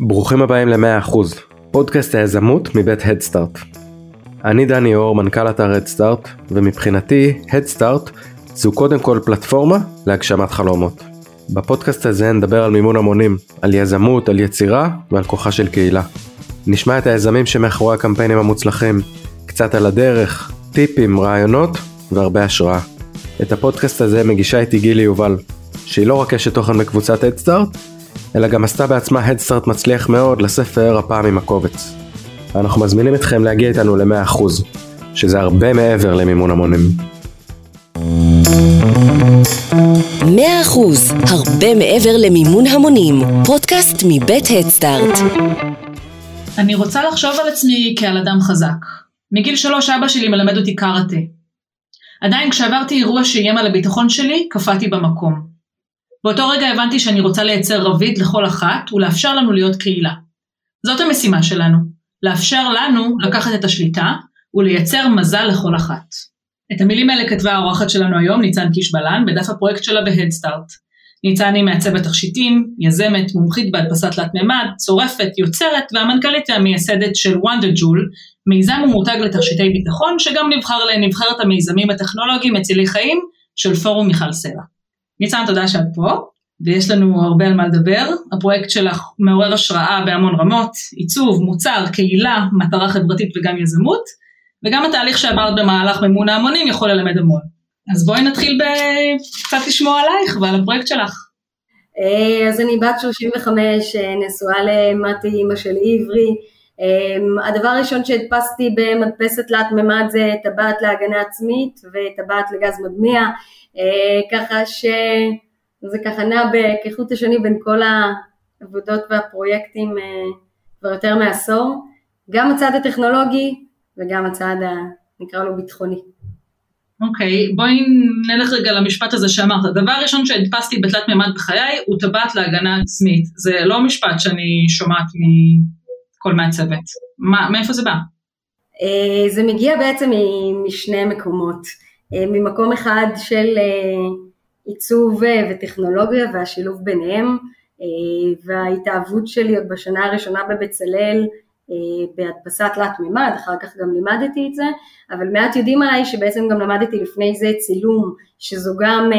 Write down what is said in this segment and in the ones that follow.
ברוכים הבאים ל-100%, פודקאסט היזמות מבית הדסטארט. אני דני אור, מנכ"ל אתר הדסטארט, ומבחינתי הדסטארט זו קודם כל פלטפורמה להגשמת חלומות. בפודקאסט הזה נדבר על מימון המונים, על יזמות, על יצירה ועל כוחה של קהילה. נשמע את היזמים שמאחורי הקמפיינים המוצלחים, קצת על הדרך, טיפים, רעיונות והרבה השראה. את הפודקאסט הזה מגישה איתי גילי יובל, שהיא לא רק אשת תוכן בקבוצת הדסטארט, אלא גם עשתה בעצמה הדסטארט מצליח מאוד לספר הפעם עם הקובץ. אנחנו מזמינים אתכם להגיע איתנו ל-100%, שזה הרבה מעבר למימון המונים. 100% הרבה מעבר למימון המונים, פודקאסט מבית הדסטארט. אני רוצה לחשוב על עצמי כעל אדם חזק. מגיל שלוש אבא שלי מלמד אותי קראטה. עדיין כשעברתי אירוע שאיים על הביטחון שלי, קפאתי במקום. באותו רגע הבנתי שאני רוצה לייצר רביד לכל אחת ולאפשר לנו להיות קהילה. זאת המשימה שלנו, לאפשר לנו לקחת את השליטה ולייצר מזל לכל אחת. את המילים האלה כתבה האורחת שלנו היום, ניצן קישבלן, בדף הפרויקט שלה בהדסטארט. ניצן היא מעצבת תכשיטים, יזמת, מומחית בהדפסת תלת מימד, צורפת, יוצרת והמנכ"לית והמייסדת של וונדר ג'ול, מיזם ומותג לתכשיטי ביטחון שגם נבחר לנבחרת המיזמים הטכנולוגיים מצילי חיים של פורום מיכל סלע. ניצן, תודה שאת פה, ויש לנו הרבה על מה לדבר. הפרויקט שלך מעורר השראה בהמון רמות, עיצוב, מוצר, קהילה, מטרה חברתית וגם יזמות, וגם התהליך שעברת במהלך מימון ההמונים יכול ללמד המון. אז בואי נתחיל קצת לשמוע עלייך ועל הפרויקט שלך. אה, אז אני בת 35, אה, נשואה למטי, אימא של עברי. אה, הדבר הראשון שהדפסתי במדפסת תלת מימד זה טבעת להגנה עצמית וטבעת לגז מדמיע. אה, ככה שזה ככה נע כחוט השני בין כל העבודות והפרויקטים אה, כבר יותר מעשור, גם הצד הטכנולוגי וגם הצד הנקרא לו ביטחוני. אוקיי, okay, בואי נלך רגע למשפט הזה שאמרת. הדבר הראשון שהדפסתי בתלת מימד בחיי הוא טבעת להגנה עצמית. זה לא משפט שאני שומעת מכל מעצבת. מה, מאיפה זה בא? אה, זה מגיע בעצם משני מקומות. אה, ממקום אחד של אה, עיצוב אה, וטכנולוגיה והשילוב ביניהם וההתאהבות שלי עוד בשנה הראשונה בבצלאל בהדפסת תלת מימד, אחר כך גם לימדתי את זה, אבל מעט יודעים עליי שבעצם גם למדתי לפני זה צילום, שזו גם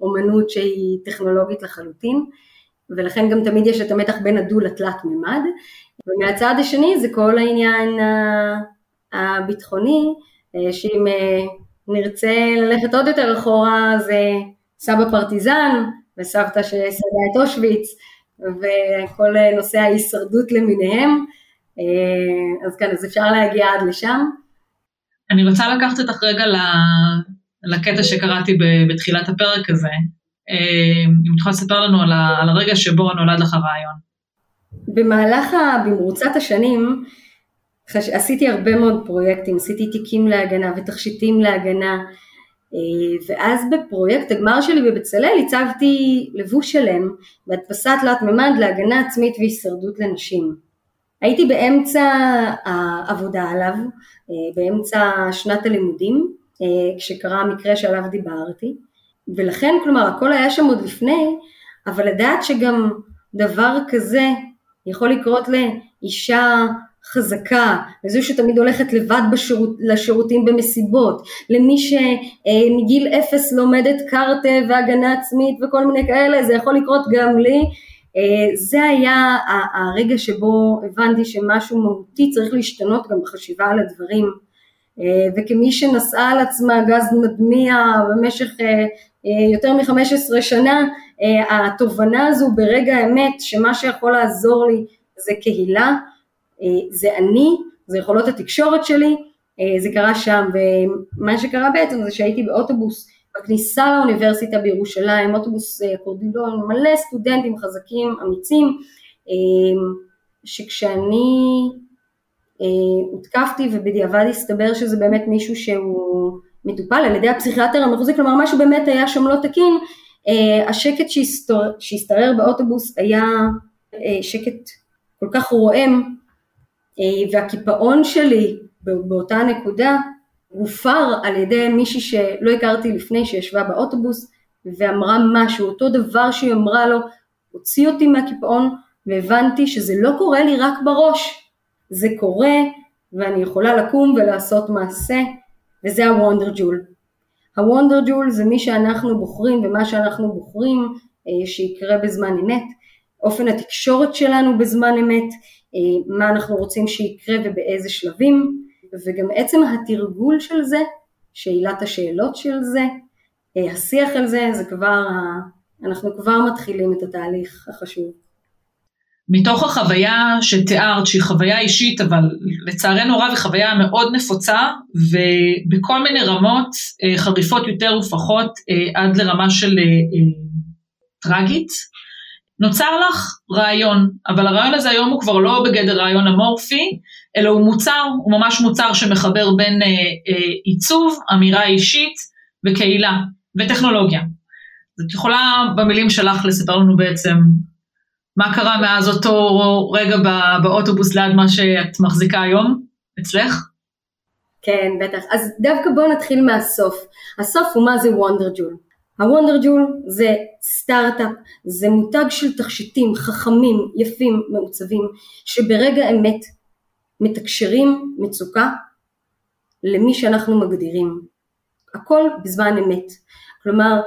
אומנות שהיא טכנולוגית לחלוטין, ולכן גם תמיד יש את המתח בין הדו לתלת מימד, ומהצד השני זה כל העניין הביטחוני, שאם נרצה ללכת עוד יותר אחורה, זה סבא פרטיזן וסבתא שסדה את אושוויץ וכל נושא ההישרדות למיניהם, אה, אז כן, אז אפשר להגיע עד לשם. אני רוצה לקחת אותך רגע לקטע שקראתי בתחילת הפרק הזה. אה, אם יכולה לספר לנו על הרגע שבו נולד לך הרעיון. במהלך, במרוצת השנים, חש... עשיתי הרבה מאוד פרויקטים, עשיתי תיקים להגנה ותכשיטים להגנה אה, ואז בפרויקט הגמר שלי בבצלאל הצבתי לבוש שלם בהדפסת תלת מימד להגנה עצמית והישרדות לנשים. הייתי באמצע העבודה עליו, אה, באמצע שנת הלימודים, אה, כשקרה המקרה שעליו דיברתי, ולכן כלומר הכל היה שם עוד לפני, אבל לדעת שגם דבר כזה יכול לקרות לאישה חזקה, לזו שתמיד הולכת לבד בשירות, לשירותים במסיבות, למי שמגיל אפס לומדת קארטה והגנה עצמית וכל מיני כאלה, זה יכול לקרות גם לי. אה, זה היה הרגע שבו הבנתי שמשהו מהותי צריך להשתנות גם בחשיבה על הדברים. אה, וכמי שנשאה על עצמה גז מדמיע במשך אה, יותר מ-15 שנה, התובנה הזו ברגע האמת שמה שיכול לעזור לי זה קהילה, זה אני, זה יכולות התקשורת שלי, אה, זה קרה שם, ומה שקרה בעצם זה שהייתי באוטובוס בכניסה לאוניברסיטה בירושלים, אוטובוס אה, קורדילון, מלא סטודנטים חזקים, אמיצים, שכשאני הותקפתי ובדיעבד הסתבר שזה באמת מישהו שהוא מטופל על ידי הפסיכיאטר המחוזי, כלומר משהו באמת היה שם לא תקין, השקט שהשתרר באוטובוס היה שקט כל כך רועם אה, והקיפאון שלי באותה נקודה הופר על ידי מישהי שלא הכרתי לפני שישבה באוטובוס ואמרה משהו, אותו דבר שהיא אמרה לו, הוציא אותי מהקיפאון והבנתי שזה לא קורה לי רק בראש, זה קורה ואני יכולה לקום ולעשות מעשה, וזה הוונדר ג'ול. הוונדר ג'ול זה מי שאנחנו בוחרים ומה שאנחנו בוחרים אה, שיקרה בזמן אמת, אופן התקשורת שלנו בזמן אמת, אה, מה אנחנו רוצים שיקרה ובאיזה שלבים, וגם עצם התרגול של זה, שאלת השאלות של זה, אה, השיח על זה, זה כבר, אנחנו כבר מתחילים את התהליך החשוב. מתוך החוויה שתיארת, שהיא חוויה אישית, אבל לצערנו רב היא חוויה מאוד נפוצה, ובכל מיני רמות אה, חריפות יותר ופחות, אה, עד לרמה של טרגית, נוצר לך רעיון, אבל הרעיון הזה היום הוא כבר לא בגדר רעיון אמורפי, אלא הוא מוצר, הוא ממש מוצר שמחבר בין אה, אה, עיצוב, אמירה אישית וקהילה וטכנולוגיה. אז את יכולה במילים שלך לספר לנו בעצם מה קרה מאז אותו רגע בא, באוטובוס ליד מה שאת מחזיקה היום אצלך? כן, בטח. אז דווקא בואו נתחיל מהסוף. הסוף הוא מה זה וונדר ג'ול. הוונדר ג'ול זה סטארט-אפ, זה מותג של תכשיטים חכמים, יפים, מעוצבים, שברגע אמת מתקשרים מצוקה למי שאנחנו מגדירים. הכל בזמן אמת. כלומר,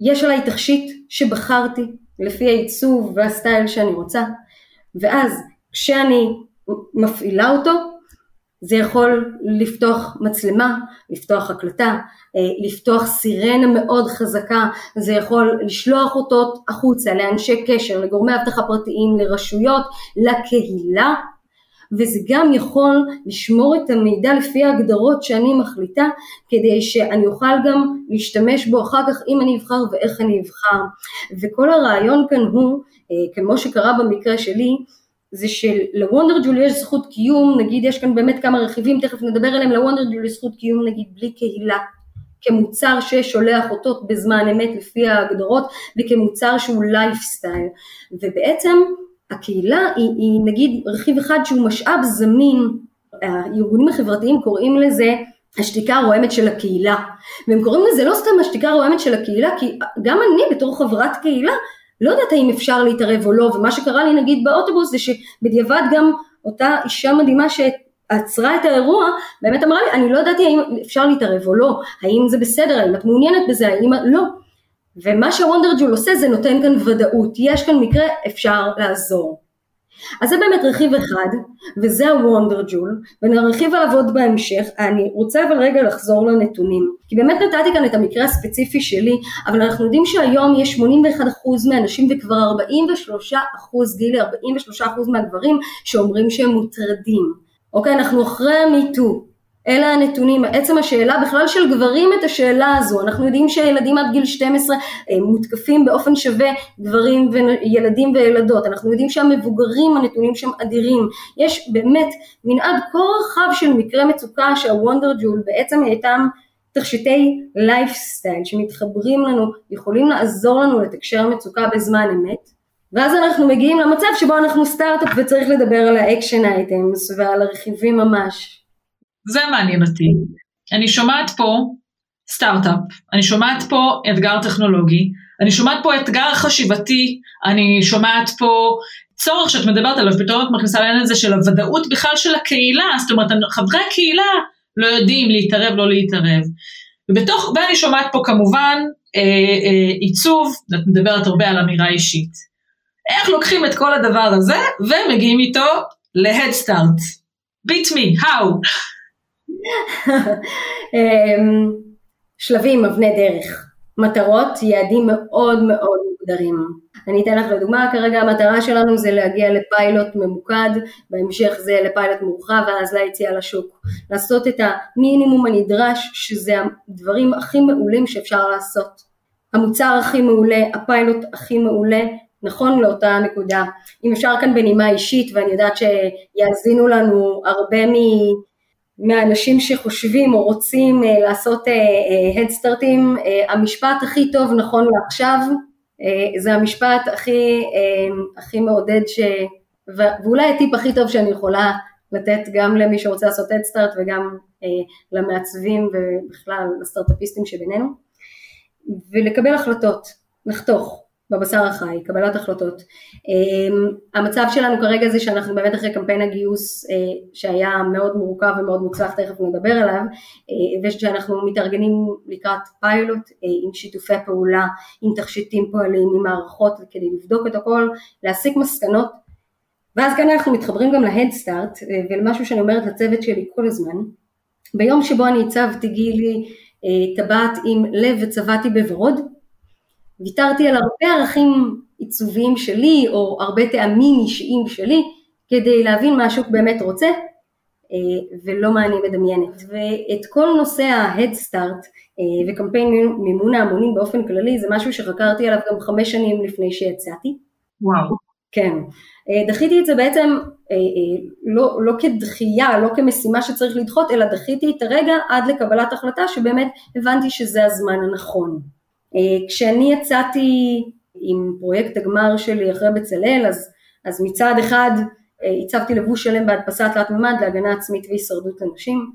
יש עליי תכשיט שבחרתי לפי העיצוב והסטייל שאני רוצה, ואז כשאני מפעילה אותו, זה יכול לפתוח מצלמה, לפתוח הקלטה, אה, לפתוח סירנה מאוד חזקה, זה יכול לשלוח אותו החוצה לאנשי קשר, לגורמי אבטחה פרטיים, לרשויות, לקהילה, וזה גם יכול לשמור את המידע לפי ההגדרות שאני מחליטה, כדי שאני אוכל גם להשתמש בו אחר כך אם אני אבחר ואיך אני אבחר. וכל הרעיון כאן הוא, אה, כמו שקרה במקרה שלי, זה שלוונדר ג'ול יש זכות קיום, נגיד יש כאן באמת כמה רכיבים, תכף נדבר עליהם, לוונדר ג'ול יש זכות קיום נגיד בלי קהילה, כמוצר ששולח אותות בזמן אמת לפי ההגדרות וכמוצר שהוא לייפסטייל. ובעצם הקהילה היא, היא נגיד רכיב אחד שהוא משאב זמין, הארגונים החברתיים קוראים לזה השתיקה הרועמת של הקהילה. והם קוראים לזה לא סתם השתיקה הרועמת של הקהילה כי גם אני בתור חברת קהילה לא יודעת האם אפשר להתערב או לא, ומה שקרה לי נגיד באוטובוס זה שבדיעבד גם אותה אישה מדהימה שעצרה את האירוע, באמת אמרה לי, אני לא ידעתי האם אפשר להתערב או לא, האם זה בסדר, האם את מעוניינת בזה, האם לא. ומה שהוונדרג'ול עושה זה נותן כאן ודאות, יש כאן מקרה, אפשר לעזור. אז זה באמת רכיב אחד, וזה הוונדר ג'ול, ונרחיב עליו עוד בהמשך. אני רוצה אבל רגע לחזור לנתונים, כי באמת נתתי כאן את המקרה הספציפי שלי, אבל אנחנו יודעים שהיום יש 81% מהנשים וכבר 43% גילי, 43% מהגברים שאומרים שהם מוטרדים. אוקיי, אנחנו אחרי המיטו, אלה הנתונים, עצם השאלה בכלל של גברים את השאלה הזו, אנחנו יודעים שהילדים עד גיל 12 אה, מותקפים באופן שווה גברים וילדים וילדות, אנחנו יודעים שהמבוגרים הנתונים שם אדירים, יש באמת מנעד כה רחב של מקרי מצוקה שה Wander Jewel בעצם היותם תכשיטי לייפסטייל שמתחברים לנו, יכולים לעזור לנו לתקשר מצוקה בזמן אמת. ואז אנחנו מגיעים למצב שבו אנחנו סטארט-אפ וצריך לדבר על ה action items ועל הרכיבים ממש זה מעניין אותי. אני שומעת פה סטארט-אפ, אני שומעת פה אתגר טכנולוגי, אני שומעת פה אתגר חשיבתי, אני שומעת פה צורך שאת מדברת עליו, פתאום את מכניסה לעניין הזה של הוודאות בכלל של הקהילה, זאת אומרת חברי הקהילה לא יודעים להתערב, לא להתערב. ובתוך, ואני שומעת פה כמובן אה, אה, עיצוב, את מדברת הרבה על אמירה אישית. איך לוקחים את כל הדבר הזה ומגיעים איתו Start? beat me, how? אמ, שלבים, אבני דרך, מטרות, יעדים מאוד מאוד מוגדרים. אני אתן לך לדוגמה, כרגע המטרה שלנו זה להגיע לפיילוט ממוקד, בהמשך זה לפיילוט מורחב ואז ליציאה לשוק. לעשות את המינימום הנדרש, שזה הדברים הכי מעולים שאפשר לעשות. המוצר הכי מעולה, הפיילוט הכי מעולה, נכון לאותה נקודה. אם אפשר כאן בנימה אישית, ואני יודעת שיאזינו לנו הרבה מ... מהאנשים שחושבים או רוצים uh, לעשות הדסטארטים, uh, uh, המשפט הכי טוב נכון לעכשיו זה המשפט הכי, הכי מעודד ש... ואולי הטיפ הכי טוב שאני יכולה לתת גם למי שרוצה לעשות הדסטארט וגם למעצבים ובכלל לסטארט-אפיסטים שבינינו ולקבל החלטות, לחתוך, בבשר החי, קבלת החלטות. אמ, המצב שלנו כרגע זה שאנחנו באמת אחרי קמפיין הגיוס אה, שהיה מאוד מורכב ומאוד מוצלח, תכף נדבר עליו, אה, ושאנחנו מתארגנים לקראת פיילוט אה, עם שיתופי פעולה, עם תכשיטים פועלים, עם מערכות כדי לבדוק את הכל, להסיק מסקנות, ואז כאן אנחנו מתחברים גם להדסטארט ולמשהו שאני אומרת לצוות שלי כל הזמן. ביום שבו אני הצבתי גילי טבעת עם לב וצבעתי בוורוד, ויתרתי על הרבה ערכים עיצוביים שלי או הרבה טעמים אישיים שלי כדי להבין מה השוק באמת רוצה אה, ולא מה אני מדמיינת. ואת כל נושא ההד סטארט אה, וקמפיין מימון ההמונים באופן כללי זה משהו שחקרתי עליו גם חמש שנים לפני שיצאתי. וואו. כן. אה, דחיתי את זה בעצם לא, לא כדחייה, לא כמשימה שצריך לדחות, אלא דחיתי את הרגע עד לקבלת החלטה שבאמת הבנתי שזה הזמן הנכון. אה, כשאני יצאתי עם פרויקט הגמר שלי אחרי בצלאל, אז, אז מצד אחד אה, הצבתי לבוש שלם בהדפסת תלת מימד להגנה עצמית והישרדות לנשים,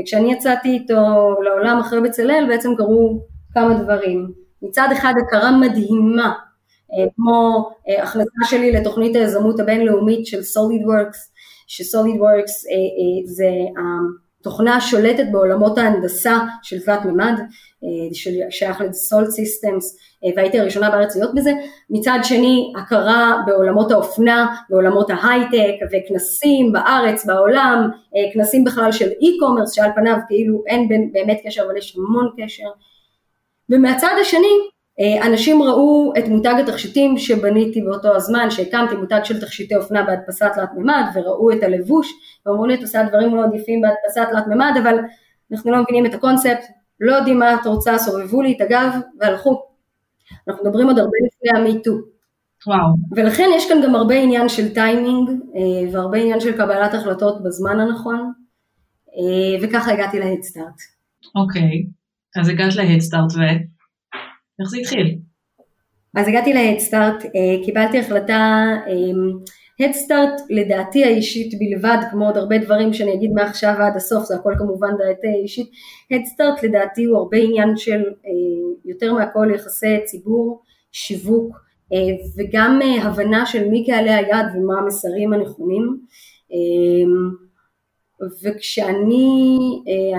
וכשאני יצאתי איתו לעולם אחרי בצלאל בעצם קרו כמה דברים. מצד אחד הכרה מדהימה, אה, כמו הכנסה שלי לתוכנית היזמות הבינלאומית של SolidWorks, ש-SolidWorks זה התוכנה השולטת בעולמות ההנדסה של תלת מימד, ששייך לדאסו סיסטמס והייתי הראשונה בארץ להיות בזה, מצד שני הכרה בעולמות האופנה, בעולמות ההייטק וכנסים בארץ, בעולם, אה, כנסים בכלל של e-commerce שעל פניו כאילו אין באמת קשר אבל יש המון קשר. ומהצד השני אנשים ראו את מותג התכשיטים שבניתי באותו הזמן, שהקמתי מותג של תכשיטי אופנה בהדפסת תלת מימד וראו את הלבוש ואמרו לי את עושה דברים מאוד יפים בהדפסת תלת מימד אבל אנחנו לא מבינים את הקונספט לא יודעים מה את רוצה, סובבו לי את הגב והלכו. אנחנו מדברים עוד הרבה לפני המיטו. וואו. ולכן יש כאן גם הרבה עניין של טיימינג אה, והרבה עניין של קבלת החלטות בזמן הנכון, אה, וככה הגעתי להדסטארט. אוקיי, אז הגעת להדסטארט ואיך זה התחיל? אז הגעתי להדסטארט, אה, קיבלתי החלטה הדסטארט לדעתי האישית בלבד, כמו עוד הרבה דברים שאני אגיד מעכשיו ועד הסוף, זה הכל כמובן דעתי האישית, הדסטארט לדעתי הוא הרבה עניין של אה, יותר מהכל יחסי ציבור, שיווק אה, וגם אה, הבנה של מי קהלי היעד ומה המסרים הנכונים. וכשאני,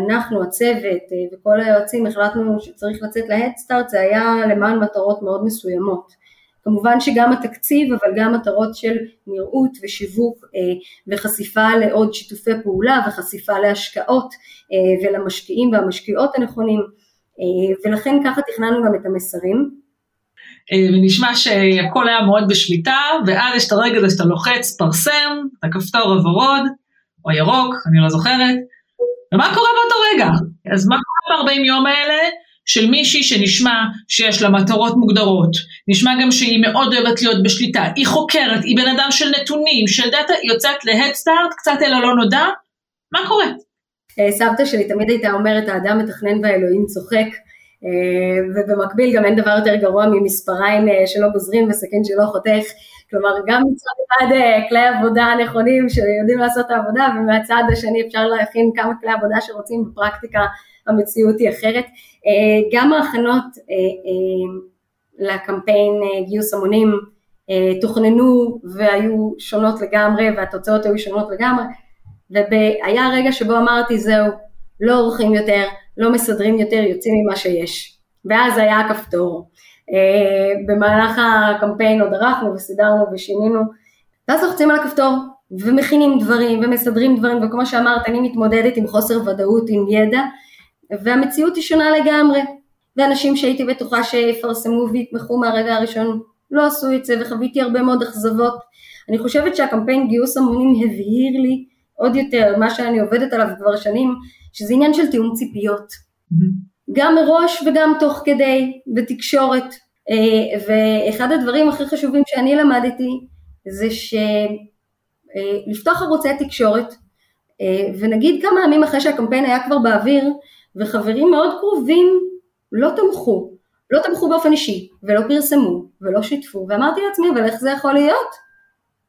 אנחנו הצוות וכל היועצים החלטנו שצריך לצאת להדסטארט זה היה למען מטרות מאוד מסוימות. כמובן שגם התקציב אבל גם מטרות של נראות ושיווק אה, וחשיפה לעוד שיתופי פעולה וחשיפה להשקעות אה, ולמשקיעים והמשקיעות הנכונים אה, ולכן ככה תכננו גם את המסרים. ונשמע שהכל היה מאוד בשליטה ואז יש את הרגע הזה שאתה לוחץ פרסם, את הכפתור הוורוד או ירוק, אני לא זוכרת, ומה קורה באותו רגע? אז מה קורה ב-40 יום האלה? של מישהי שנשמע שיש לה מטרות מוגדרות, נשמע גם שהיא מאוד אוהבת להיות בשליטה, היא חוקרת, היא בן אדם של נתונים, של דאטה, היא יוצאת להדסטארט, קצת אל הלא נודע, מה קורה? אה, סבתא שלי תמיד הייתה אומרת האדם מתכנן והאלוהים צוחק אה, ובמקביל גם אין דבר יותר גרוע ממספריים אה, שלא גוזרים וסכין שלא חותך כלומר גם מצד אחד כלי עבודה נכונים שיודעים לעשות את העבודה ומהצד השני אפשר להכין כמה כלי עבודה שרוצים בפרקטיקה המציאות היא אחרת. אה, גם ההכנות אה, אה, לקמפיין גיוס המונים תוכננו והיו שונות לגמרי והתוצאות היו שונות לגמרי והיה רגע שבו אמרתי זהו, לא עורכים יותר, לא מסדרים יותר, יוצאים ממה שיש ואז היה הכפתור. במהלך הקמפיין עוד ערכנו וסידרנו ושינינו ואז לוחצים על הכפתור ומכינים דברים ומסדרים דברים וכמו שאמרת אני מתמודדת עם חוסר ודאות עם ידע והמציאות היא שונה לגמרי. ואנשים שהייתי בטוחה שיפרסמו ויתמכו מהרגע הראשון לא עשו את זה וחוויתי הרבה מאוד אכזבות. אני חושבת שהקמפיין גיוס המונים הבהיר לי עוד יותר מה שאני עובדת עליו כבר שנים, שזה עניין של תיאום ציפיות. Mm-hmm. גם מראש וגם תוך כדי, בתקשורת. אה, ואחד הדברים הכי חשובים שאני למדתי זה שלפתוח ערוצי תקשורת אה, ונגיד כמה ימים אחרי שהקמפיין היה כבר באוויר וחברים מאוד קרובים לא תמכו, לא תמכו באופן אישי ולא פרסמו ולא שיתפו. ואמרתי לעצמי אבל איך זה יכול להיות?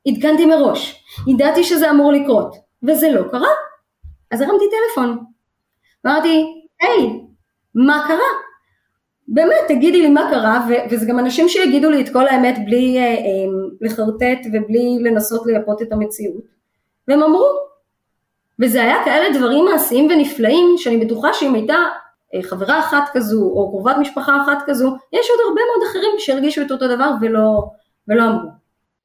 עדכנתי מראש, ידעתי שזה אמור לקרות וזה לא קרה. אז הרמתי טלפון, אמרתי היי מה קרה? באמת, תגידי לי מה קרה, ו- וזה גם אנשים שיגידו לי את כל האמת בלי אה, אה, לחרטט ובלי לנסות לייפות את המציאות, והם אמרו, וזה היה כאלה דברים מעשיים ונפלאים, שאני בטוחה שאם הייתה אה, חברה אחת כזו, או קרובת משפחה אחת כזו, יש עוד הרבה מאוד אחרים שהרגישו את אותו דבר ולא, ולא אמרו.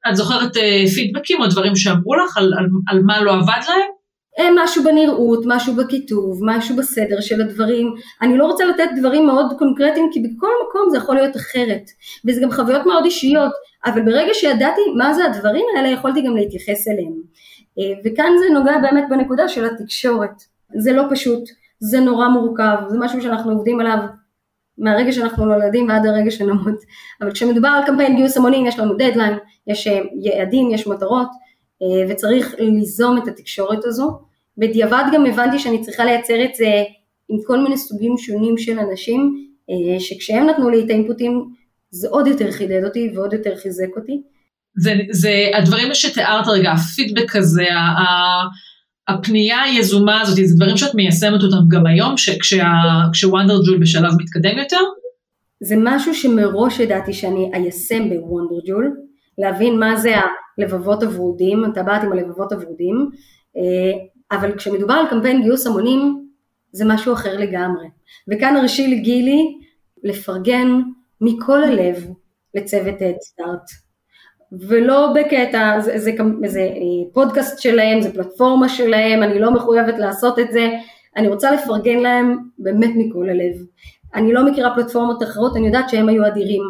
את זוכרת אה, פידבקים או דברים שאמרו לך על, על, על מה לא עבד להם? אה, משהו בנראות, משהו בכיתוב, משהו בסדר של הדברים. אני לא רוצה לתת דברים מאוד קונקרטיים, כי בכל מקום זה יכול להיות אחרת. וזה גם חוויות מאוד אישיות, אבל ברגע שידעתי מה זה הדברים האלה, יכולתי גם להתייחס אליהם. אה, וכאן זה נוגע באמת בנקודה של התקשורת. זה לא פשוט, זה נורא מורכב, זה משהו שאנחנו עובדים עליו מהרגע שאנחנו נולדים ועד הרגע שנמות. אבל כשמדובר על קמפיין גיוס המונים, יש לנו דדליין, יש אה, יעדים, יש מטרות, וצריך ליזום את התקשורת הזו. בדיעבד גם הבנתי שאני צריכה לייצר את זה עם כל מיני סוגים שונים של אנשים, אה, שכשהם נתנו לי את האינפוטים זה עוד יותר חידד אותי ועוד יותר חיזק אותי. זה, זה הדברים שתיארת רגע, הפידבק הזה, הפנייה היזומה הזאת, זה דברים שאת מיישמת אותם גם היום, כשוונדר ג'ול בשלב מתקדם יותר? זה משהו שמראש ידעתי שאני איישם בוונדר ג'ול, להבין מה זה הלבבות הוורודים, הטבעת עם הלבבות הוורודים, אה, אבל כשמדובר על קמפיין גיוס המונים זה משהו אחר לגמרי. וכאן הרשי לי גילי לפרגן מכל הלב לצוות הדסטארט. ולא בקטע, זה, זה, זה, אה, פודקאסט שלהם, זה פלטפורמה שלהם, אני לא מחויבת לעשות את זה, אני רוצה לפרגן להם באמת מכל הלב. אני לא מכירה פלטפורמות אחרות, אני יודעת שהם היו אדירים.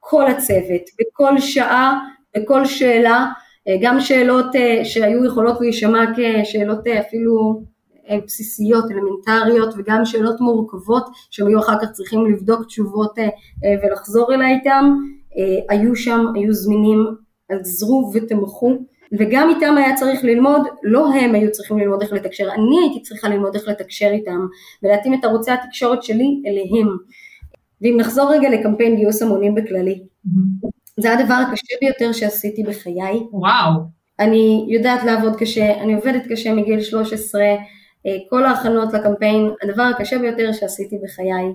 כל הצוות, בכל שעה, בכל שאלה, אה, גם שאלות אה, שהיו יכולות להישמע כשאלות אה, אפילו בסיסיות, אלמנטריות, וגם שאלות מורכבות שהם היו אחר כך צריכים לבדוק תשובות ולחזור אליי איתם, היו שם, היו זמינים, עזרו ותמכו, וגם איתם היה צריך ללמוד, לא הם היו צריכים ללמוד איך לתקשר, אני הייתי צריכה ללמוד איך לתקשר איתם, ולהתאים את ערוצי התקשורת שלי אליהם. ואם נחזור רגע לקמפיין גיוס המונים בכללי, mm-hmm. זה הדבר הקשה ביותר שעשיתי בחיי. וואו. אני יודעת לעבוד קשה, אני עובדת קשה מגיל 13, אה, כל ההכנות לקמפיין, הדבר הקשה ביותר שעשיתי בחיי.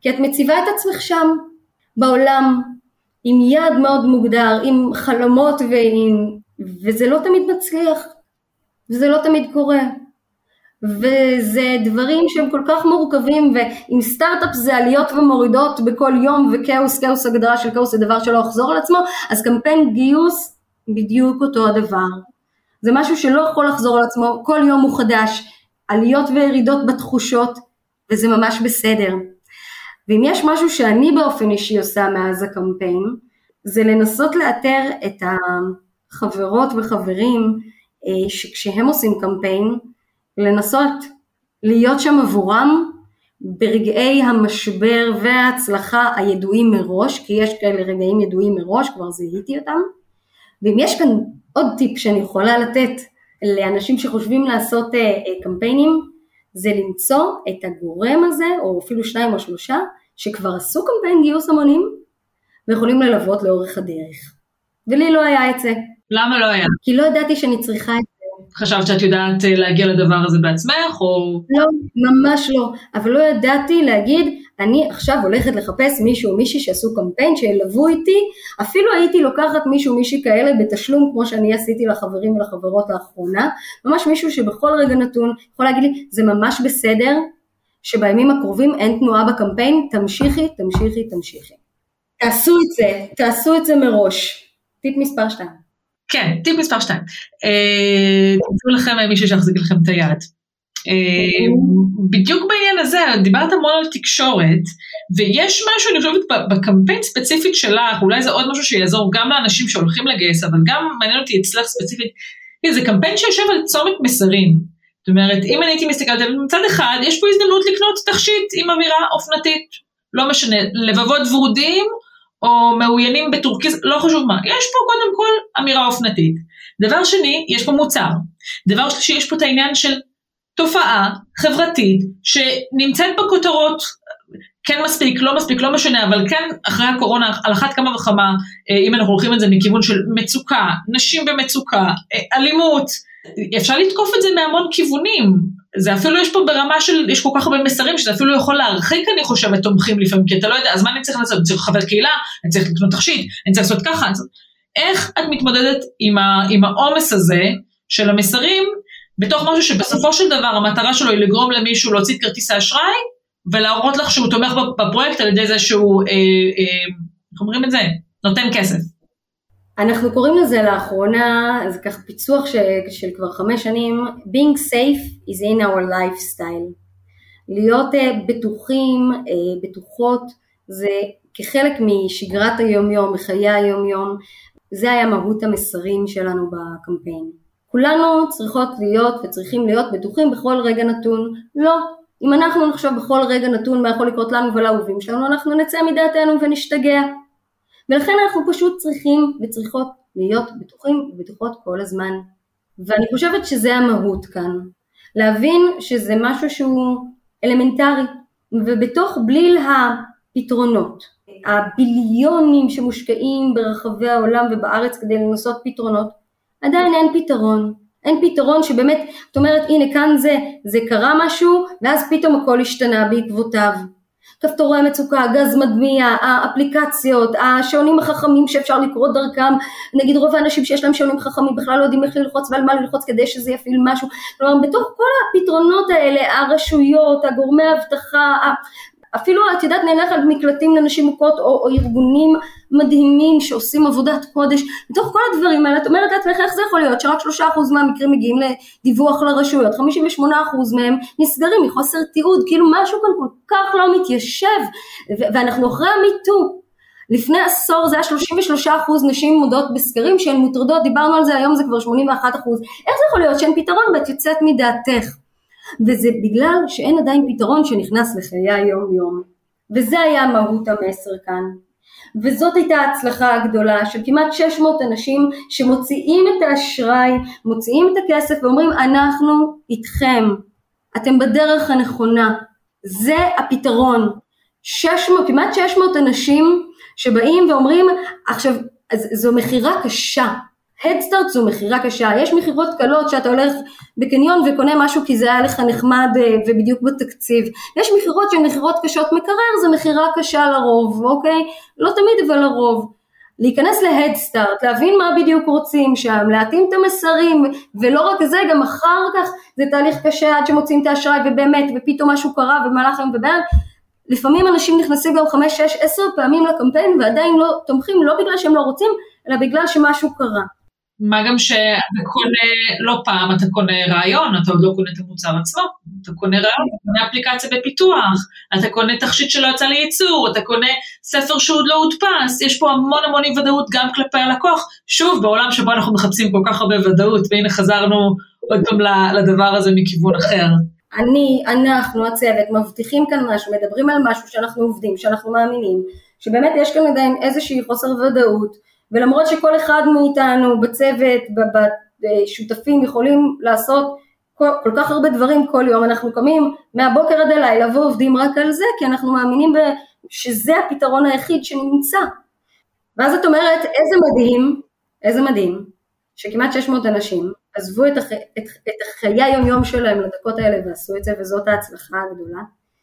כי את מציבה את עצמך שם, בעולם, עם יעד מאוד מוגדר, עם חלומות ועם... וזה לא תמיד מצליח, וזה לא תמיד קורה. וזה דברים שהם כל כך מורכבים ועם סטארט-אפ זה עליות ומורידות בכל יום וכאוס, כאוס הגדרה של כאוס זה דבר שלא יחזור על עצמו, אז קמפיין גיוס בדיוק אותו הדבר. זה משהו שלא יכול לחזור על עצמו, כל יום הוא חדש, עליות וירידות בתחושות וזה ממש בסדר. ואם יש משהו שאני באופן אישי עושה מאז הקמפיין, זה לנסות לאתר את החברות וחברים אה, שכשהם עושים קמפיין, לנסות להיות שם עבורם ברגעי המשבר וההצלחה הידועים מראש, כי יש כאלה רגעים ידועים מראש, כבר זיהיתי אותם. ואם יש כאן עוד טיפ שאני יכולה לתת לאנשים שחושבים לעשות uh, קמפיינים, זה למצוא את הגורם הזה, או אפילו שניים או שלושה, שכבר עשו קמפיין גיוס המונים, ויכולים ללוות לאורך הדרך. ולי לא היה את זה. למה לא היה? כי לא ידעתי שאני צריכה את חשבת שאת יודעת אה, להגיע לדבר הזה בעצמך, או... לא, ממש לא. אבל לא ידעתי להגיד, אני עכשיו הולכת לחפש מישהו או מישהי שעשו קמפיין, שילוו איתי, אפילו הייתי לוקחת מישהו או מישהי כאלה בתשלום, כמו שאני עשיתי לחברים ולחברות לאחרונה, ממש מישהו שבכל רגע נתון יכול להגיד לי, זה ממש בסדר, שבימים הקרובים אין תנועה בקמפיין, תמשיכי, תמשיכי, תמשיכי. תעשו את זה, תעשו את זה מראש. טיפ מספר 2. כן, טיפ מספר 2. אה, תמצאו לכם מישהו שיחזיק לכם את היד. אה, בדיוק בעניין הזה, דיברת המון על תקשורת, ויש משהו, אני חושבת, בקמפיין ספציפית שלך, אולי זה עוד משהו שיעזור גם לאנשים שהולכים לגייס, אבל גם מעניין אותי אצלך ספציפית, זה קמפיין שיושב על צומת מסרים. זאת אומרת, אם אני הייתי מסתכלת מצד אחד, יש פה הזדמנות לקנות תכשיט עם אווירה אופנתית, לא משנה, לבבות ורודים, או מאוינים בטורקיז, לא חשוב מה, יש פה קודם כל אמירה אופנתית. דבר שני, יש פה מוצר. דבר שלישי, יש פה את העניין של תופעה חברתית שנמצאת בכותרות, כן מספיק, לא מספיק, לא משנה, אבל כן אחרי הקורונה, על אחת כמה וכמה, אה, אם אנחנו הולכים את זה מכיוון של מצוקה, נשים במצוקה, אה, אלימות, אפשר לתקוף את זה מהמון כיוונים. זה אפילו יש פה ברמה של, יש כל כך הרבה מסרים שזה אפילו יכול להרחיק אני חושבת תומכים לפעמים, כי אתה לא יודע, אז מה אני צריך לעשות? אני צריך חבר קהילה, אני צריך לקנות תכשיט, אני צריך לעשות ככה. איך את מתמודדת עם, ה, עם העומס הזה של המסרים, בתוך משהו שבסופו של דבר המטרה שלו היא לגרום למישהו להוציא את כרטיס האשראי, ולהראות לך שהוא תומך בפרויקט על ידי זה שהוא, אה, אה, איך אומרים את זה? נותן כסף. אנחנו קוראים לזה לאחרונה, זה כך פיצוח ש, של כבר חמש שנים, being safe is in our lifestyle. להיות uh, בטוחים, uh, בטוחות, זה כחלק משגרת היום-יום, מחיי היום-יום, זה היה מהות המסרים שלנו בקמפיין. כולנו צריכות להיות וצריכים להיות בטוחים בכל רגע נתון. לא, אם אנחנו נחשוב בכל רגע נתון מה יכול לקרות לנו ולאהובים שלנו, אנחנו נצא מדעתנו ונשתגע. ולכן אנחנו פשוט צריכים וצריכות להיות בטוחים ובטוחות כל הזמן. ואני חושבת שזה המהות כאן. להבין שזה משהו שהוא אלמנטרי, ובתוך בליל הפתרונות, הביליונים שמושקעים ברחבי העולם ובארץ כדי לנסות פתרונות, עדיין אין פתרון. אין פתרון שבאמת, את אומרת הנה כאן זה, זה קרה משהו, ואז פתאום הכל השתנה בעקבותיו. כפתורי המצוקה, גז מדמיע, האפליקציות, השעונים החכמים שאפשר לקרוא דרכם, נגיד רוב האנשים שיש להם שעונים חכמים בכלל לא יודעים איך ללחוץ ועל מה ללחוץ כדי שזה יפעיל משהו, כלומר בתוך כל הפתרונות האלה, הרשויות, הגורמי האבטחה, אפילו את יודעת נלך על מקלטים לנשים מוכות או, או ארגונים מדהימים שעושים עבודת קודש, בתוך כל הדברים האלה את אומרת לעצמך איך זה יכול להיות שרק שלושה אחוז מהמקרים מגיעים לדיווח לרשויות, חמישים ושמונה אחוז מהם נסגרים מחוסר תיעוד, כאילו משהו כאן כל כך לא מתיישב. ואנחנו אחרי המיטו לפני עשור זה היה 33 אחוז נשים מודות בסקרים שהן מוטרדות, דיברנו על זה היום זה כבר 81 אחוז, איך זה יכול להיות שאין פתרון ואת יוצאת מדעתך? וזה בגלל שאין עדיין פתרון שנכנס לחיי היום יום. וזה היה מהות המסר כאן. וזאת הייתה ההצלחה הגדולה של כמעט 600 אנשים שמוציאים את האשראי, מוציאים את הכסף ואומרים אנחנו איתכם, אתם בדרך הנכונה, זה הפתרון. 600, כמעט 600 אנשים שבאים ואומרים עכשיו זו מכירה קשה, הדסטארט זו מכירה קשה, יש מכירות קלות שאתה הולך בקניון וקונה משהו כי זה היה לך נחמד אה, ובדיוק בתקציב, יש מכירות שהן מכירות קשות, מקרר זה מכירה קשה לרוב, אוקיי? לא תמיד אבל לרוב. להיכנס להדסטארט, להבין מה בדיוק רוצים שם, להתאים את המסרים, ולא רק זה, גם אחר כך זה תהליך קשה עד שמוצאים את האשראי ובאמת, ופתאום משהו קרה במהלך היום ובעד, לפעמים אנשים נכנסים גם חמש, שש, עשר פעמים לקמפיין ועדיין לא תומכים, לא בגלל שהם לא רוצים, אלא בגלל שמשהו קרה. מה גם שאתה קונה, לא פעם אתה קונה רעיון, אתה עוד לא קונה את המוצר עצמו, אתה קונה רעיון, אתה קונה אפליקציה בפיתוח, אתה קונה תכשיט שלא יצא לייצור, אתה קונה ספר שעוד לא הודפס, יש פה המון המון אי ודאות גם כלפי הלקוח, שוב בעולם שבו אנחנו מחפשים כל כך הרבה ודאות, והנה חזרנו עוד פעם לדבר הזה מכיוון אחר. אני, אנחנו, הצוות, מבטיחים כאן משהו, מדברים על משהו שאנחנו עובדים, שאנחנו מאמינים, שבאמת יש כאן עדיין איזושהי חוסר ודאות, ולמרות שכל אחד מאיתנו בצוות, בשותפים יכולים לעשות כל, כל כך הרבה דברים כל יום, אנחנו קמים מהבוקר עד הלילה ועובדים רק על זה, כי אנחנו מאמינים שזה הפתרון היחיד שנמצא. ואז את אומרת, איזה מדהים, איזה מדהים, שכמעט 600 אנשים עזבו את, הח, את, את החיי היום יום שלהם לדקות האלה ועשו את זה, וזאת ההצלחה הגדולה,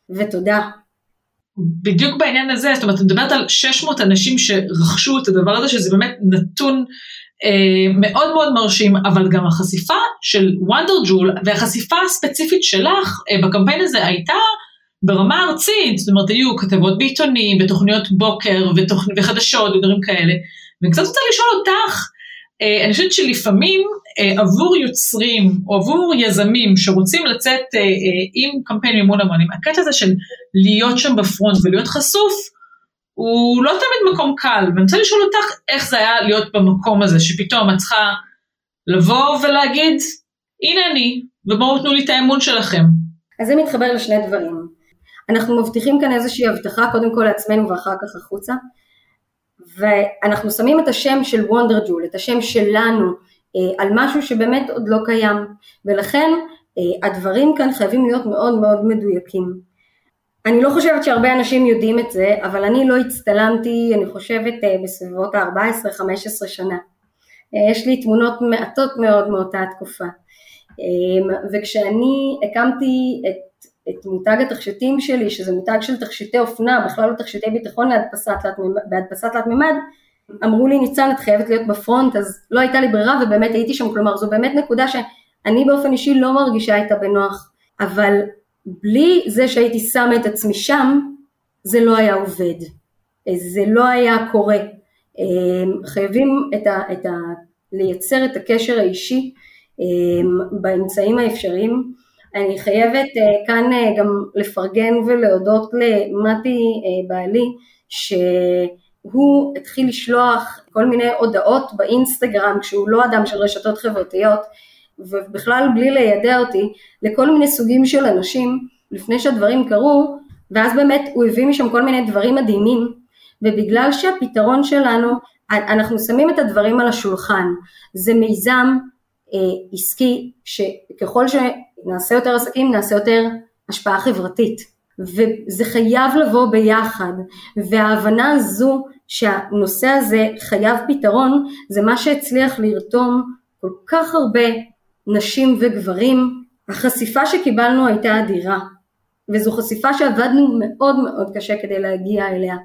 ותודה. בדיוק בעניין הזה, זאת אומרת, את מדברת על 600 אנשים שרכשו את הדבר הזה, שזה באמת נתון אה, מאוד מאוד מרשים, אבל גם החשיפה של וונדר ג'ול והחשיפה הספציפית שלך אה, בקמפיין הזה הייתה ברמה ארצית, זאת אומרת, היו כתבות בעיתונים, בתוכניות בוקר ותוכנ... וחדשות ודברים כאלה, ואני קצת רוצה לשאול אותך, אה, אני חושבת שלפעמים עבור יוצרים או עבור יזמים שרוצים לצאת אה, עם קמפיין מימון המונים, הקטע הזה של להיות שם בפרונט ולהיות חשוף, הוא לא תמיד מקום קל, ואני רוצה לשאול אותך איך זה היה להיות במקום הזה, שפתאום את צריכה לבוא ולהגיד, הנה אני, ובואו תנו לי את האמון שלכם. אז זה מתחבר לשני דברים. אנחנו מבטיחים כאן איזושהי הבטחה קודם כל לעצמנו ואחר כך החוצה. ואנחנו שמים את השם של וונדר ג'ול, את השם שלנו, אה, על משהו שבאמת עוד לא קיים, ולכן אה, הדברים כאן חייבים להיות מאוד מאוד מדויקים. אני לא חושבת שהרבה אנשים יודעים את זה, אבל אני לא הצטלמתי, אני חושבת אה, בסביבות ה-14-15 שנה. יש לי תמונות מעטות מאוד מאותה תקופה. וכשאני הקמתי את, את מותג התכשיטים שלי, שזה מותג של תכשיטי אופנה, בכלל לא תכשיטי ביטחון בהדפסת תלת מימד, אמרו לי ניצן את חייבת להיות בפרונט, אז לא הייתה לי ברירה ובאמת הייתי שם, כלומר זו באמת נקודה שאני באופן אישי לא מרגישה איתה בנוח, אבל בלי זה שהייתי שמה את עצמי שם, זה לא היה עובד, זה לא היה קורה. חייבים את ה, את ה, לייצר את הקשר האישי באמצעים האפשריים. אני חייבת כאן גם לפרגן ולהודות למתי בעלי, שהוא התחיל לשלוח כל מיני הודעות באינסטגרם כשהוא לא אדם של רשתות חברתיות ובכלל בלי לידע אותי לכל מיני סוגים של אנשים לפני שהדברים קרו ואז באמת הוא הביא משם כל מיני דברים מדהימים ובגלל שהפתרון שלנו אנחנו שמים את הדברים על השולחן. זה מיזם אה, עסקי שככל שנעשה יותר עסקים נעשה יותר השפעה חברתית וזה חייב לבוא ביחד. וההבנה הזו שהנושא הזה חייב פתרון זה מה שהצליח לרתום כל כך הרבה נשים וגברים. החשיפה שקיבלנו הייתה אדירה וזו חשיפה שעבדנו מאוד מאוד קשה כדי להגיע אליה.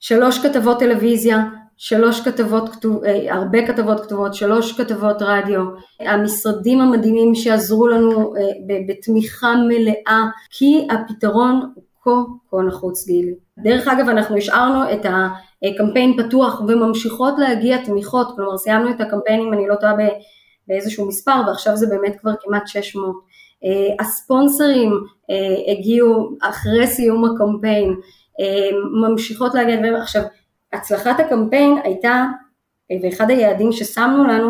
שלוש כתבות טלוויזיה שלוש כתבות אה, הרבה כתבות כתובות, שלוש כתבות רדיו, המשרדים המדהימים שעזרו לנו אה, בתמיכה מלאה, כי הפתרון הוא כה כה נחוץ גילי. דרך אגב אנחנו השארנו את הקמפיין פתוח וממשיכות להגיע תמיכות, כלומר סיימנו את הקמפיין אם אני לא טועה באיזשהו מספר ועכשיו זה באמת כבר כמעט 600. אה, הספונסרים הגיעו אחרי סיום הקמפיין, ממשיכות להגיע, עכשיו הצלחת הקמפיין הייתה, ואחד היעדים ששמנו לנו,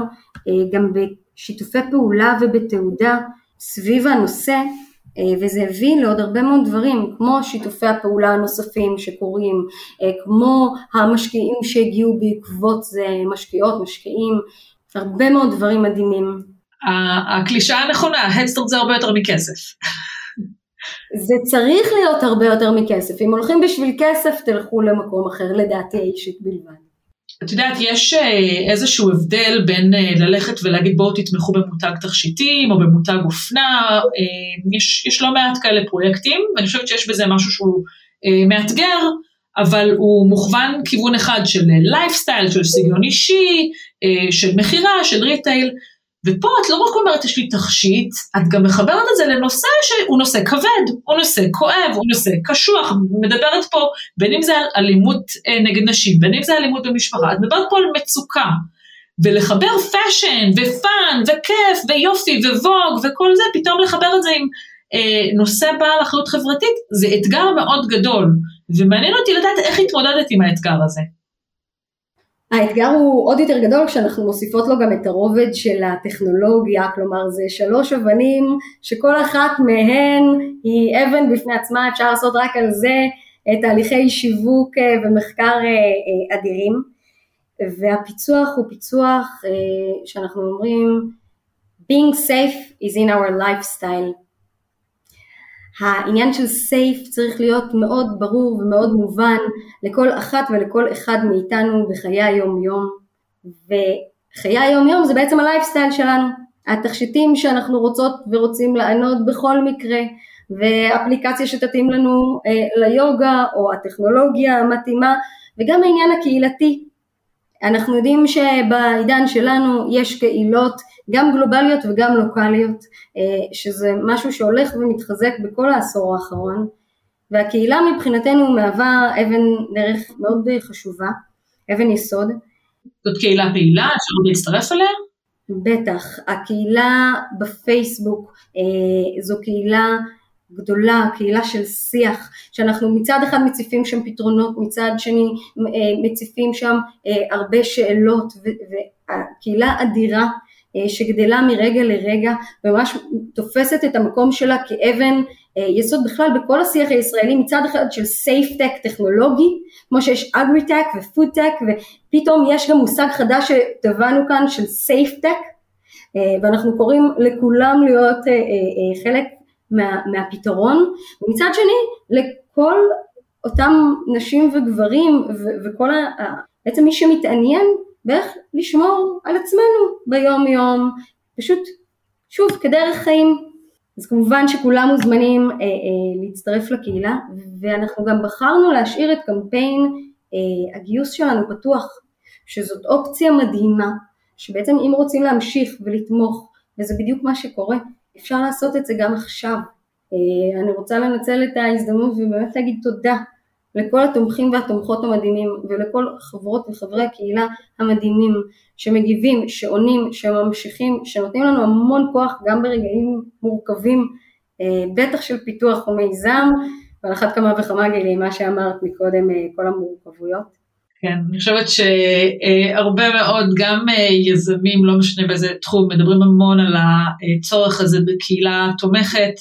גם בשיתופי פעולה ובתעודה סביב הנושא, וזה הביא לעוד הרבה מאוד דברים, כמו שיתופי הפעולה הנוספים שקורים, כמו המשקיעים שהגיעו בעקבות זה, משקיעות, משקיעים, הרבה מאוד דברים מדהימים. הקלישאה הנכונה, הדסטארט זה הרבה יותר מכסף. זה צריך להיות הרבה יותר מכסף, אם הולכים בשביל כסף תלכו למקום אחר לדעתי האישית בלבד. את יודעת, יש אה, איזשהו הבדל בין אה, ללכת ולהגיד בואו תתמכו במותג תכשיטים או במותג אופנה, אה, יש, יש לא מעט כאלה פרויקטים, ואני חושבת שיש בזה משהו שהוא מאתגר, אבל הוא מוכוון כיוון אחד של לייפסטייל, של סגנון אישי, של מכירה, של retail, ופה את לא רק אומרת יש לי תכשיט, את גם מחברת את זה לנושא שהוא נושא כבד, הוא נושא כואב, הוא נושא קשוח, מדברת פה בין אם זה על אלימות אה, נגד נשים, בין אם זה אלימות במשפחה, את מדברת פה על מצוקה. ולחבר fashion ו fun וכיף ויופי ו Vogue וכל זה, פתאום לחבר את זה עם אה, נושא בעל אחריות חברתית, זה אתגר מאוד גדול. ומעניין אותי לדעת איך התמודדת עם האתגר הזה. האתגר הוא עוד יותר גדול כשאנחנו מוסיפות לו גם את הרובד של הטכנולוגיה, כלומר זה שלוש אבנים שכל אחת מהן היא אבן בפני עצמה, אפשר לעשות רק על זה תהליכי שיווק אה, ומחקר אה, אה, אדירים, והפיצוח הוא פיצוח שאנחנו אומרים being safe is in our lifestyle העניין של סייף צריך להיות מאוד ברור ומאוד מובן לכל אחת ולכל אחד מאיתנו בחיי היום יום וחיי היום יום זה בעצם הלייפסטייל שלנו. התכשיטים שאנחנו רוצות ורוצים לענות בכל מקרה ואפליקציה שתתאים לנו אה, ליוגה או הטכנולוגיה המתאימה וגם העניין הקהילתי אנחנו יודעים שבעידן שלנו יש קהילות גם גלובליות וגם לוקאליות, אה, שזה משהו שהולך ומתחזק בכל העשור האחרון, והקהילה מבחינתנו מהווה אבן דרך מאוד חשובה, אבן יסוד. זאת קהילה פעילה, אפשר להצטרף אליה? בטח, הקהילה בפייסבוק אה, זו קהילה גדולה, קהילה של שיח, שאנחנו מצד אחד מציפים שם פתרונות, מצד שני אה, מציפים שם הרבה שאלות, והקהילה אדירה אה, שגדלה מרגע לרגע וממש תופסת את המקום שלה כאבן אה, יסוד בכלל בכל השיח הישראלי מצד אחד של safe-tech טכנולוגי כמו שיש אגריטק ופודטק ופתאום יש גם מושג חדש שטבענו כאן של safe-tech אה, ואנחנו קוראים לכולם להיות חלק מה, מהפתרון ומצד שני לכל אותם נשים וגברים וכל ה, בעצם מי שמתעניין ואיך לשמור על עצמנו ביום יום, פשוט שוב, כדרך חיים. אז כמובן שכולם מוזמנים אה, אה, להצטרף לקהילה, ואנחנו גם בחרנו להשאיר את קמפיין אה, הגיוס שלנו פתוח, שזאת אופציה מדהימה, שבעצם אם רוצים להמשיך ולתמוך, וזה בדיוק מה שקורה, אפשר לעשות את זה גם עכשיו. אה, אני רוצה לנצל את ההזדמנות ובאמת להגיד תודה לכל התומכים והתומכות המדהימים ולכל חברות וחברי הקהילה המדהימים שמגיבים, שעונים, שממשיכים, שנותנים לנו המון כוח גם ברגעים מורכבים, אה, בטח של פיתוח ומיזם, ועל אחת כמה וכמה גילי, מה שאמרת מקודם, אה, כל המורכבויות. כן, אני חושבת שהרבה מאוד, גם יזמים, לא משנה באיזה תחום, מדברים המון על הצורך הזה בקהילה תומכת,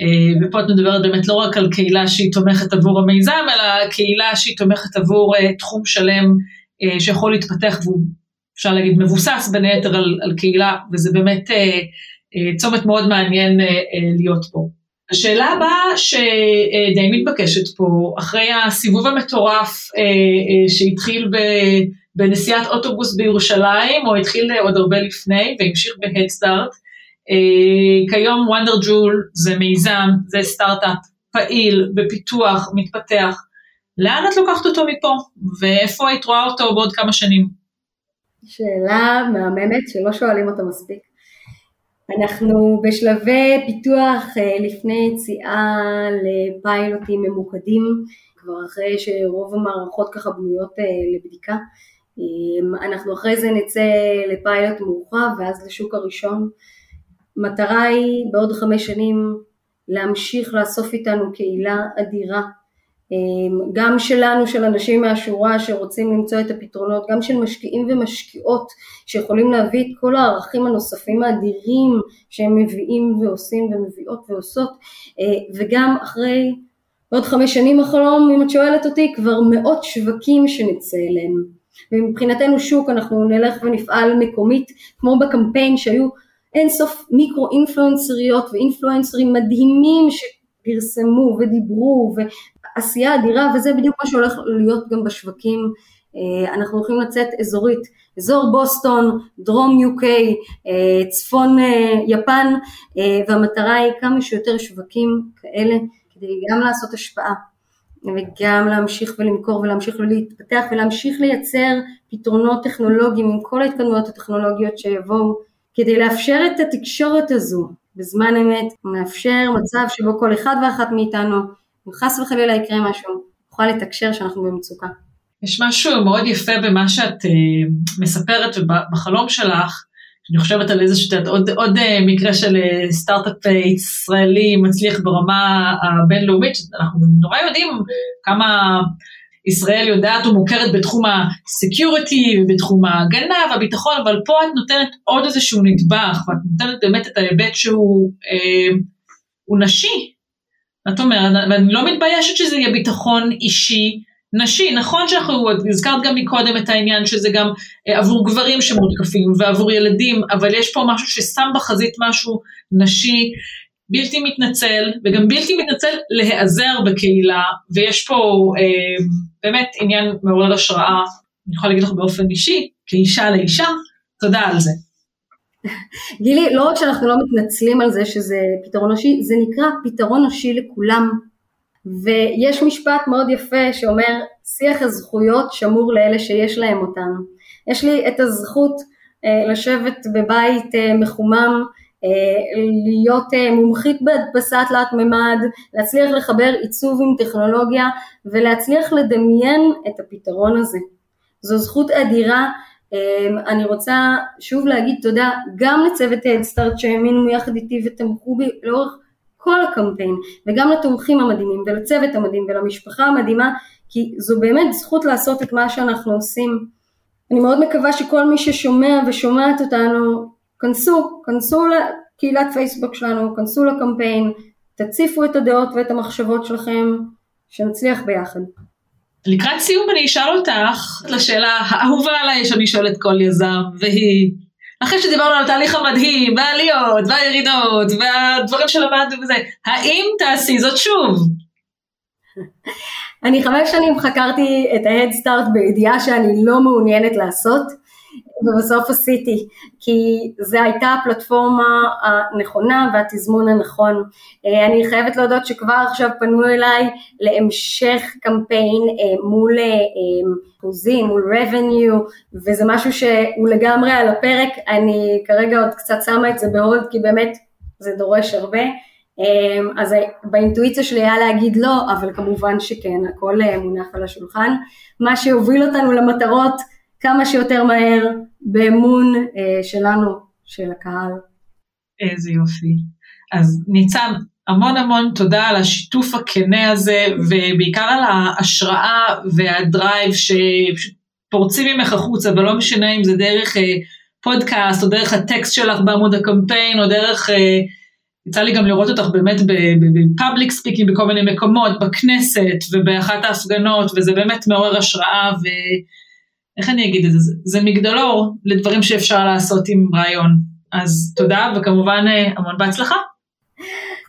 אה, ופה את מדברת באמת לא רק על קהילה שהיא תומכת עבור המיזם, אלא קהילה שהיא תומכת עבור אה, תחום שלם אה, שיכול להתפתח והוא אפשר להגיד מבוסס בין היתר על, על קהילה, וזה באמת צומת מאוד מעניין להיות פה. השאלה הבאה שדי מתבקשת פה, אחרי הסיבוב המטורף שהתחיל בנסיעת אוטובוס בירושלים, או התחיל עוד הרבה לפני והמשיך בהדסטארט, אה, כיום וונדר ג'ול זה מיזם, זה סטארט-אפ פעיל, בפיתוח, מתפתח. לאן את לוקחת אותו מפה, ואיפה היית רואה אותו בעוד כמה שנים? שאלה מהממת שלא שואלים אותה מספיק. אנחנו בשלבי פיתוח אה, לפני יציאה לפיילוטים ממוקדים, כבר אחרי שרוב המערכות ככה בנויות אה, לבדיקה. אנחנו אחרי זה נצא לפיילוט מורחב ואז לשוק הראשון. המטרה היא בעוד חמש שנים להמשיך לאסוף איתנו קהילה אדירה, אמ, גם שלנו, של אנשים מהשורה שרוצים למצוא את הפתרונות, גם של משקיעים ומשקיעות שיכולים להביא את כל הערכים הנוספים האדירים שהם מביאים ועושים ומביאות ועושות, אה, וגם אחרי עוד חמש שנים החלום, אם את שואלת אותי, כבר מאות שווקים שנצא אליהם. ומבחינתנו שוק אנחנו נלך ונפעל מקומית, כמו בקמפיין שהיו אין סוף מיקרו אינפלואנסריות ואינפלואנסרים מדהימים שפרסמו ודיברו ועשייה אדירה וזה בדיוק מה שהולך להיות גם בשווקים. אה, אנחנו הולכים לצאת אזורית, אזור בוסטון, דרום UK, אה, צפון אה, יפן והמטרה היא כמה שיותר שווקים כאלה כדי גם לעשות השפעה וגם להמשיך ולמכור ולהמשיך ולהתפתח ולהמשיך לייצר פתרונות טכנולוגיים עם כל ההתקדמויות הטכנולוגיות שיבואו כדי לאפשר את התקשורת הזו בזמן אמת, מאפשר מצב שבו כל אחד ואחת מאיתנו, אם חס וחלילה יקרה משהו, נוכל לתקשר שאנחנו במצוקה. יש משהו מאוד יפה במה שאת uh, מספרת ובחלום שלך, אני חושבת על איזה שאת עוד, עוד אה, מקרה של אה, סטארט-אפ ישראלי מצליח ברמה הבינלאומית, אנחנו נורא יודעים כמה ישראל יודעת ומוכרת בתחום ה security ובתחום ההגנה והביטחון, אבל פה את נותנת עוד איזשהו נדבך, ואת נותנת באמת את ההיבט שהוא אה, נשי. את אומרת, ואני לא מתביישת שזה יהיה ביטחון אישי נשי, נכון שאנחנו, הזכרת גם מקודם את העניין שזה גם אה, עבור גברים שמותקפים ועבור ילדים, אבל יש פה משהו ששם בחזית משהו נשי, בלתי מתנצל, וגם בלתי מתנצל להיעזר בקהילה, ויש פה אה, באמת עניין מעורר השראה, אני יכולה להגיד לך באופן אישי, כאישה לאישה, תודה על זה. גילי, לא רק שאנחנו לא מתנצלים על זה שזה פתרון נשי, זה נקרא פתרון נשי לכולם. ויש משפט מאוד יפה שאומר, שיח הזכויות שמור לאלה שיש להם אותן. יש לי את הזכות אה, לשבת בבית אה, מחומם, אה, להיות אה, מומחית בהדפסת תלת מימד, להצליח לחבר עיצוב עם טכנולוגיה ולהצליח לדמיין את הפתרון הזה. זו זכות אדירה. אה, אני רוצה שוב להגיד תודה גם לצוות הדסטארט שהאמינו יחד איתי ותמכו בי לאורך כל הקמפיין וגם לתומכים המדהימים ולצוות המדהים ולמשפחה המדהימה כי זו באמת זכות לעשות את מה שאנחנו עושים. אני מאוד מקווה שכל מי ששומע ושומעת אותנו כנסו, כנסו לקהילת פייסבוק שלנו, כנסו לקמפיין, תציפו את הדעות ואת המחשבות שלכם, שנצליח ביחד. לקראת סיום אני אשאל אותך לשאלה האהובה עליי שאני שואלת כל יזם, והיא, אחרי שדיברנו על התהליך המדהים, והעליות, והירידות, והדברים שלמדנו וזה, האם תעשי זאת שוב? אני חמש שנים חקרתי את ההדסטארט בידיעה שאני לא מעוניינת לעשות, ובסוף עשיתי, כי זו הייתה הפלטפורמה הנכונה והתזמון הנכון. אה, אני חייבת להודות שכבר עכשיו פנו אליי להמשך קמפיין אה, מול אחוזים, מול revenue, וזה משהו שהוא לגמרי על הפרק, אני כרגע עוד קצת שמה את זה בהולד, כי באמת זה דורש הרבה. אז באינטואיציה שלי היה להגיד לא, אבל כמובן שכן, הכל אה, מונח על השולחן. מה שיוביל אותנו למטרות כמה שיותר מהר באמון אה, שלנו, של הקהל. איזה יופי. אז ניצן, המון המון תודה על השיתוף הכנה הזה, ובעיקר על ההשראה והדרייב שפורצים ממך החוצה, ולא משנה אם זה דרך אה, פודקאסט, או דרך הטקסט שלך בעמוד הקמפיין, או דרך... יצא לי גם לראות אותך באמת ב public speaking בכל מיני מקומות, בכנסת ובאחת ההפגנות, וזה באמת מעורר השראה, ואיך אני אגיד את זה? זה מגדלור לדברים שאפשר לעשות עם רעיון. אז תודה, וכמובן אה, המון בהצלחה.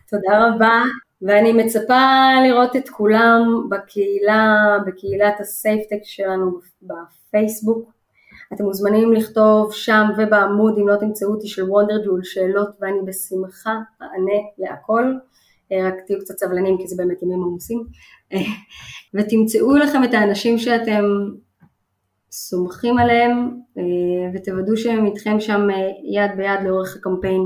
תודה רבה, ואני מצפה לראות את כולם בקהילה, בקהילת ה safe-tech שלנו בפייסבוק. אתם מוזמנים לכתוב שם ובעמוד, אם לא תמצאו אותי, של וונדר ג'ול, שאלות, ואני בשמחה אענה להכל. אה, רק תהיו קצת סבלנים כי זה באמת ימים עמוסים. אה, ותמצאו לכם את האנשים שאתם סומכים עליהם אה, ותוודאו שהם איתכם שם יד ביד לאורך הקמפיין.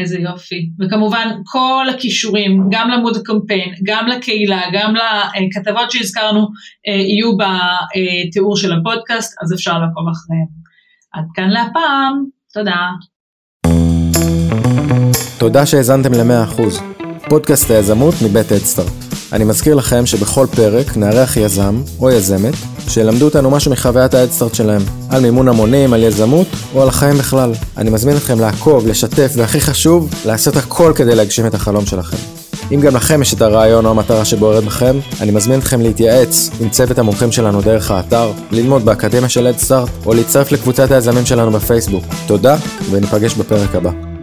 איזה יופי. וכמובן כל הכישורים, גם לעמוד הקמפיין, גם לקהילה, גם לכתבות שהזכרנו, אה, יהיו בתיאור של הפודקאסט, אז אפשר לעקוב אחריהם. עד כאן להפעם, תודה. תודה שהאזנתם ל-100%. פודקאסט היזמות מבית אדסטארט. אני מזכיר לכם שבכל פרק נארח יזם או יזמת שילמדו אותנו משהו מחוויית האדסטארט שלהם, על מימון המונים, על יזמות או על החיים בכלל. אני מזמין אתכם לעקוב, לשתף, והכי חשוב, לעשות הכל כדי להגשים את החלום שלכם. אם גם לכם יש את הרעיון או המטרה שבוערת בכם, אני מזמין אתכם להתייעץ עם צוות המומחים שלנו דרך האתר, ללמוד באקדמיה של אדסטארט, או להצטרף לקבוצת היזמים שלנו בפייסבוק. תודה, וניפגש בפרק הבא.